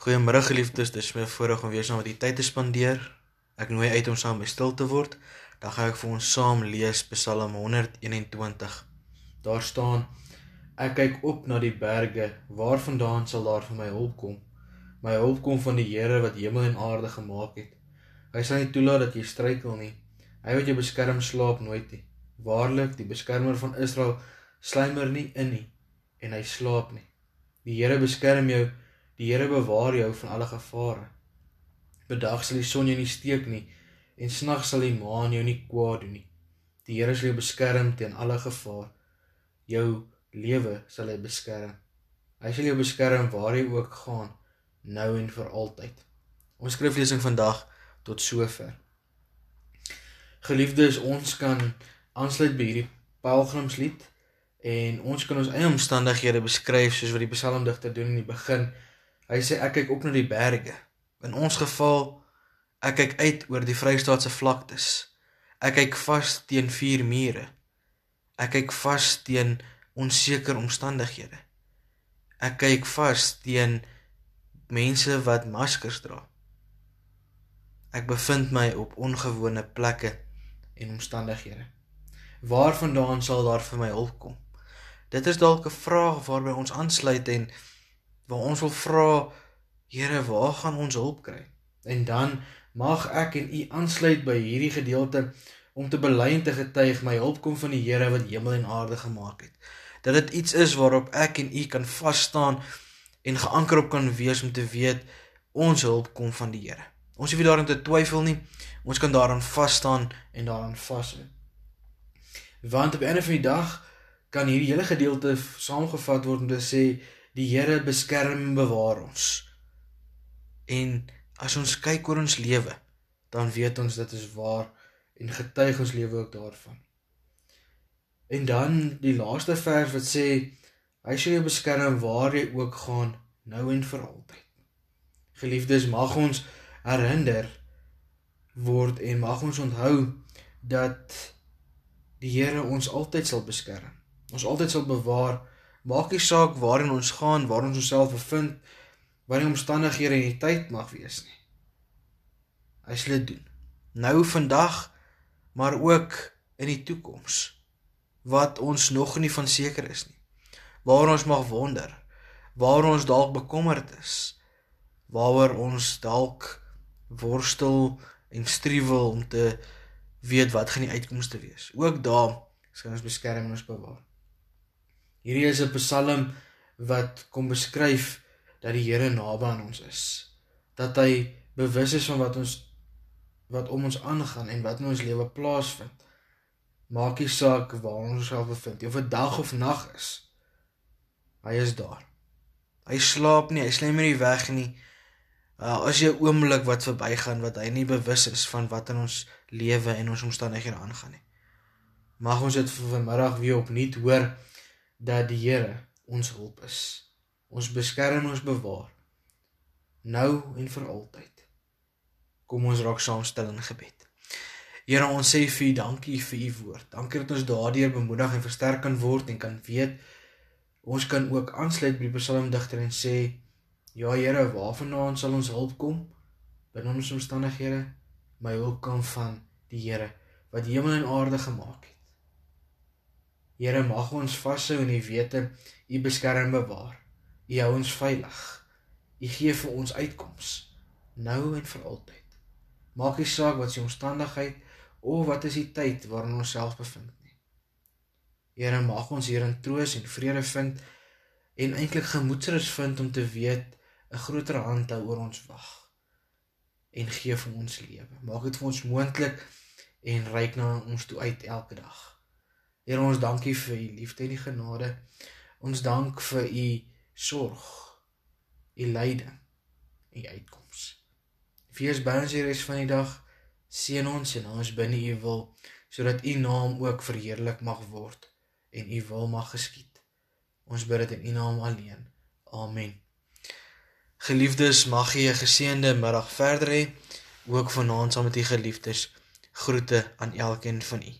Goeiemôre geliefdes, dis my voorreg om weer saam met u tyd te spandeer. Ek nooi uit om saam by stil te word. Dan gaan ek vir ons saam lees Psalm 121. Daar staan: Ek kyk op na die berge, waarvandaan sal daar vir my hulp kom? My hulp kom van die Here wat hemel en aarde gemaak het. Hy sal nie toelaat dat jy struikel nie. Hy wat jou beskerm slaap nooit nie. Waarlik, die beskermer van Israel slymer nie in nie en hy slaap nie. Die Here beskerm jou Die Here bewaar jou van alle gevare. Bedag sal die son jou nie steek nie en snag sal die maan jou nie kwaad doen nie. Die Here sal jou beskerm teen alle gevaar. Jou lewe sal hy beskerm. Hy sal jou beskerm waar jy ook gaan, nou en vir altyd. Ons skriflesing vandag tot sover. Geliefdes, ons kan aansluit by hierdie pelgrimslied en ons kan ons eie omstandighede beskryf soos wat die psalmdigter doen in die begin Hy sê ek kyk op na die berge. In ons geval ek kyk uit oor die Vrystaatse vlaktes. Ek kyk vas teen vier mure. Ek kyk vas teen onseker omstandighede. Ek kyk vas teen mense wat maskers dra. Ek bevind my op ongewone plekke en omstandighede. Waarvandaan sal daar vir my hulp kom? Dit is dalk 'n vraag waarby ons aansluit en waar ons wil vra Here, waar gaan ons hulp kry? En dan mag ek en u aansluit by hierdie gedeelte om te bely en te getuig my hulp kom van die Here wat hemel en aarde gemaak het. Dat dit iets is waarop ek en u kan vas staan en geanker op kan wees om te weet ons hulp kom van die Here. Ons hoef nie daarin te twyfel nie. Ons kan daaraan vas staan en daaraan vashou. Want op 'n van die dag kan hierdie hele gedeelte saamgevat word om te sê Die Here beskerm en bewaar ons. En as ons kyk oor ons lewe, dan weet ons dit is waar en getuig ons lewe ook daarvan. En dan die laaste vers wat sê hy sal jou beskerm waar jy ook gaan nou en vir altyd. Geliefdes, mag ons herinner word en mag ons onthou dat die Here ons altyd sal beskerm. Ons altyd sal bewaar Maak nie saak waarin ons gaan, waar ons onsself bevind, wat die omstandighede en die tyd mag wees nie. Hy sal dit doen. Nou vandag, maar ook in die toekoms wat ons nog nie van seker is nie. Waar ons mag wonder, waar ons dalk bekommerd is, waaroor ons dalk worstel en struwel om te weet wat gaan die uitkomste wees. Ook daar sal ons beskerm en ons bewaar. Hierdie is 'n Psalm wat kom beskryf dat die Here naby aan ons is. Dat hy bewus is van wat ons wat om ons aangaan en wat in ons lewe plaasvind. Maak nie saak waar ons osself bevind, of dit dag of nag is. Hy is daar. Hy slaap nie, hy slim nie weg nie. Uh, as jy 'n oomblik wat verbygaan wat hy nie bewus is van wat in ons lewe en ons omstandighede aangaan nie. Mag ons dit vanmiddag weer opnuut hoor dat die Here ons hulp is. Ons beskerm ons bewaar nou en vir altyd. Kom ons raak saam stil in gebed. Here, ons sê vir U dankie vir U woord. Dankie dat ons daardeur bemoedig en versterk kan word en kan weet ons kan ook aansluit by die psalmdigter en sê ja Here, waarvandaan sal ons hulp kom? Binne ons omstandighede, my hulp kom van die Here wat hemel en aarde gemaak het. Here mag ons vashou in die wete U beskerm bewaar. U hou ons veilig. U gee vir ons uitkoms nou en vir altyd. Maak nie saak wat se omstandigheid of wat is die tyd waarin ons self bevind nie. Here mag ons hierin troos en vrede vind en eintlik gemoedsrus vind om te weet 'n groter hand hou oor ons wag en gee vir ons lewe. Maak dit vir ons moontlik en reik na ons toe uit elke dag. Here ons dankie vir u liefde en u genade. Ons dank vir u sorg, u leiding, u uitkoms. Wees by ons hier res van die dag. Seën ons en ons binne u wil sodat u naam ook verheerlik mag word en u wil mag geskied. Ons bid dit in u naam alleen. Amen. Geliefdes, mag jy 'n geseënde middag verder hê, ook vanaand saam met u geliefdes. Groete aan elkeen van u.